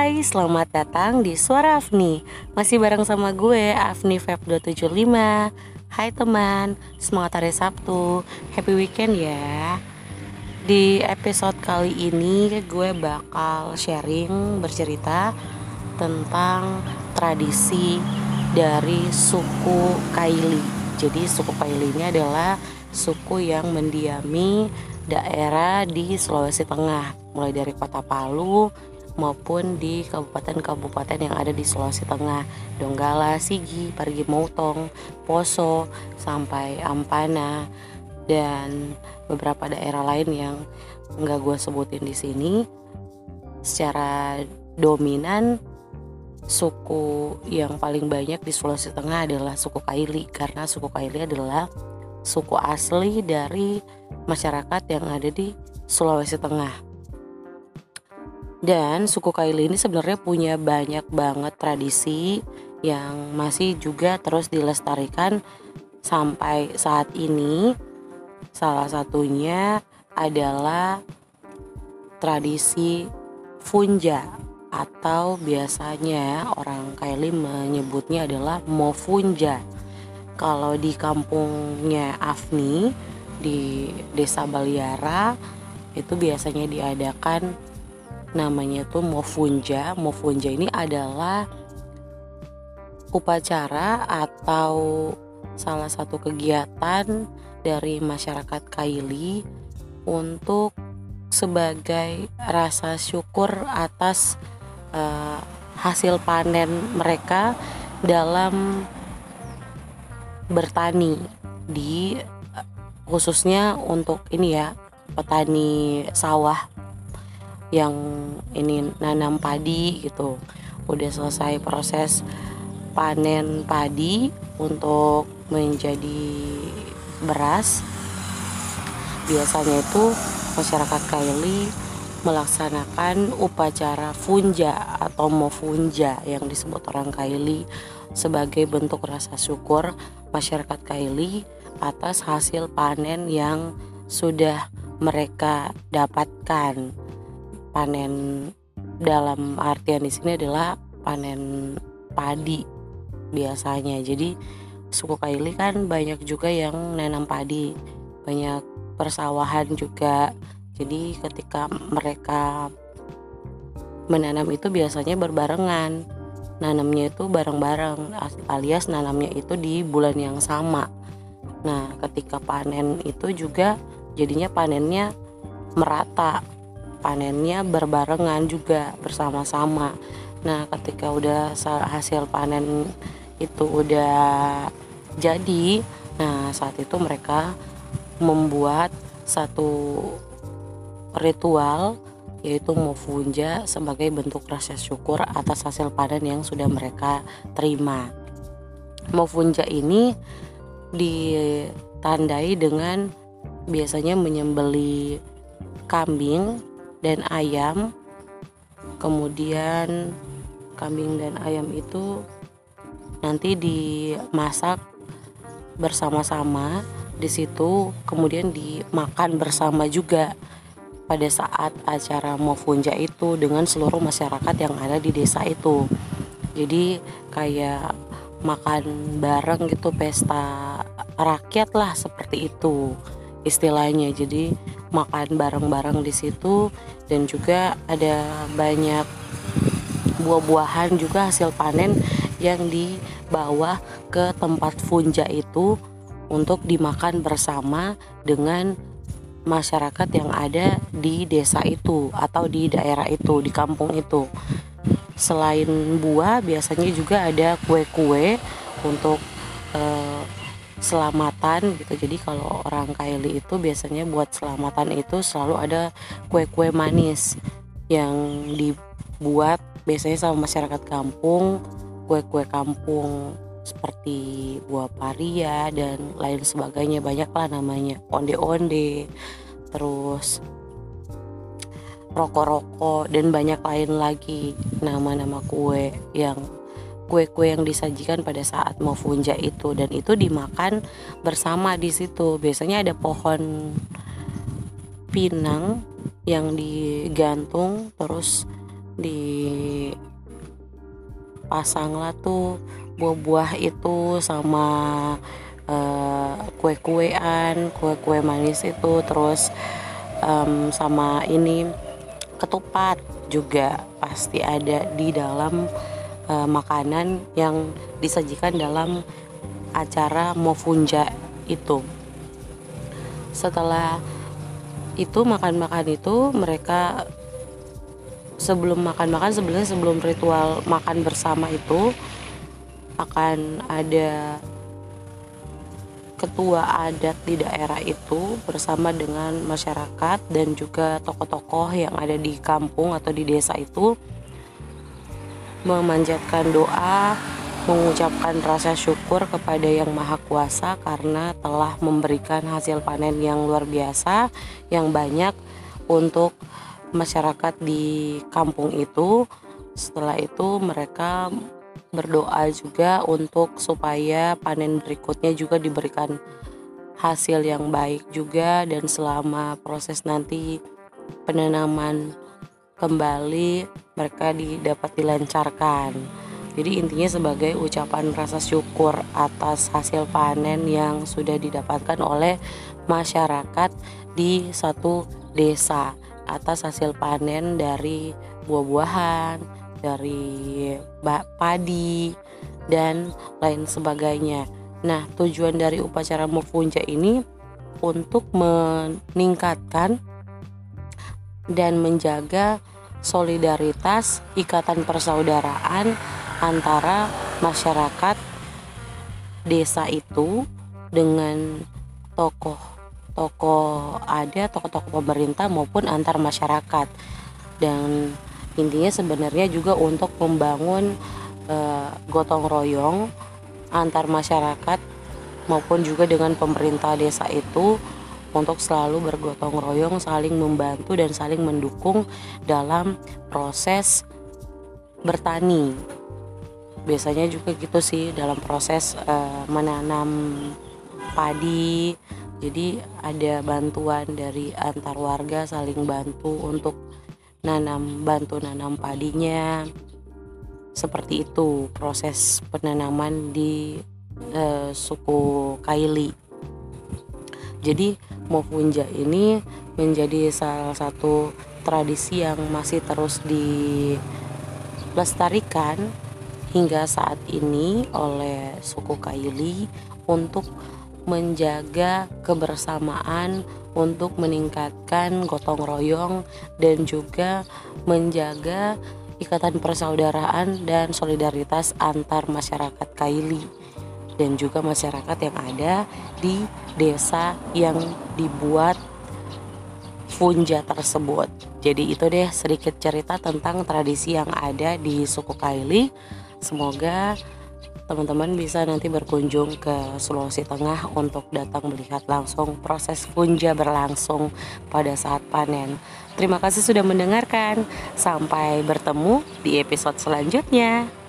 Hai, selamat datang di Suara Afni. Masih bareng sama gue, Afni Feb 275 Hai teman, semangat hari Sabtu. Happy weekend ya. Di episode kali ini gue bakal sharing, bercerita Tentang tradisi dari suku Kaili. Jadi suku Kaili ini adalah suku yang mendiami daerah di Sulawesi Tengah. Mulai dari kota Palu maupun di kabupaten-kabupaten yang ada di Sulawesi Tengah Donggala, Sigi, Parigi Motong, Poso, sampai Ampana dan beberapa daerah lain yang nggak gue sebutin di sini secara dominan suku yang paling banyak di Sulawesi Tengah adalah suku Kaili karena suku Kaili adalah suku asli dari masyarakat yang ada di Sulawesi Tengah. Dan suku Kaili ini sebenarnya punya banyak banget tradisi yang masih juga terus dilestarikan sampai saat ini. Salah satunya adalah tradisi funja atau biasanya orang Kaili menyebutnya adalah mofunja. Kalau di kampungnya Afni di Desa Baliara itu biasanya diadakan namanya tuh Mofunja. Mofunja ini adalah upacara atau salah satu kegiatan dari masyarakat Kaili untuk sebagai rasa syukur atas uh, hasil panen mereka dalam bertani di khususnya untuk ini ya petani sawah yang ini nanam padi gitu udah selesai proses panen padi untuk menjadi beras biasanya itu masyarakat Kaili melaksanakan upacara funja atau mofunja yang disebut orang Kaili sebagai bentuk rasa syukur masyarakat Kaili atas hasil panen yang sudah mereka dapatkan. Panen dalam artian di sini adalah panen padi biasanya. Jadi suku Kaili kan banyak juga yang nanam padi, banyak persawahan juga. Jadi ketika mereka menanam itu biasanya berbarengan. Nanamnya itu bareng-bareng alias nanamnya itu di bulan yang sama Nah, ketika panen itu juga jadinya panennya merata. Panennya berbarengan juga bersama-sama. Nah, ketika udah hasil panen itu udah jadi, nah saat itu mereka membuat satu ritual yaitu mofunja sebagai bentuk rasa syukur atas hasil panen yang sudah mereka terima. Mofunja ini ditandai dengan biasanya menyembeli kambing dan ayam. Kemudian kambing dan ayam itu nanti dimasak bersama-sama. Di situ kemudian dimakan bersama juga pada saat acara Mofunja itu dengan seluruh masyarakat yang ada di desa itu. Jadi kayak makan bareng gitu pesta rakyat lah seperti itu istilahnya. Jadi makan bareng-bareng di situ dan juga ada banyak buah-buahan juga hasil panen yang dibawa ke tempat funja itu untuk dimakan bersama dengan masyarakat yang ada di desa itu atau di daerah itu di kampung itu. Selain buah biasanya juga ada kue-kue untuk uh, selamatan gitu. Jadi kalau orang Kaili itu biasanya buat selamatan itu selalu ada kue-kue manis yang dibuat biasanya sama masyarakat kampung kue-kue kampung seperti buah paria dan lain sebagainya. Banyak lah namanya onde-onde terus rokok-rokok dan banyak lain lagi nama-nama kue yang kue-kue yang disajikan pada saat mau funja itu. Dan itu dimakan bersama di situ. Biasanya ada pohon pinang yang digantung terus dipasanglah tuh buah-buah itu sama uh, kue-kuean kue-kue manis itu terus um, sama ini ketupat juga pasti ada di dalam uh, makanan yang disajikan dalam acara mofunja itu. Setelah itu makan-makan itu mereka sebelum makan-makan sebenarnya sebelum ritual makan bersama itu akan ada ketua adat di daerah itu bersama dengan masyarakat dan juga tokoh-tokoh yang ada di kampung atau di desa itu memanjatkan doa, mengucapkan rasa syukur kepada Yang Maha Kuasa karena telah memberikan hasil panen yang luar biasa, yang banyak untuk masyarakat di kampung itu. Setelah itu mereka berdoa juga untuk supaya panen berikutnya juga diberikan hasil yang baik juga dan selama proses nanti penanaman kembali mereka didapat dilancarkan. Jadi intinya sebagai ucapan rasa syukur atas hasil panen yang sudah didapatkan oleh masyarakat di satu desa atas hasil panen dari buah-buahan, dari padi dan lain sebagainya. Nah, tujuan dari upacara Mufunja ini untuk meningkatkan dan menjaga solidaritas ikatan persaudaraan antara masyarakat desa itu dengan tokoh tokoh ada tokoh-tokoh pemerintah maupun antar masyarakat. Dan intinya sebenarnya juga untuk membangun e, gotong royong antar masyarakat maupun juga dengan pemerintah desa itu untuk selalu bergotong royong, saling membantu dan saling mendukung dalam proses bertani. Biasanya juga gitu sih dalam proses e, menanam padi. Jadi ada bantuan dari antar warga saling bantu untuk nanam bantu nanam padinya seperti itu proses penanaman di uh, suku Kaili jadi Mofunja ini menjadi salah satu tradisi yang masih terus dilestarikan hingga saat ini oleh suku Kaili untuk menjaga kebersamaan untuk meningkatkan gotong royong dan juga menjaga ikatan persaudaraan dan solidaritas antar masyarakat Kaili dan juga masyarakat yang ada di desa yang dibuat Funja tersebut. Jadi itu deh sedikit cerita tentang tradisi yang ada di suku Kaili. Semoga teman-teman bisa nanti berkunjung ke Sulawesi Tengah untuk datang melihat langsung proses punja berlangsung pada saat panen. Terima kasih sudah mendengarkan. Sampai bertemu di episode selanjutnya.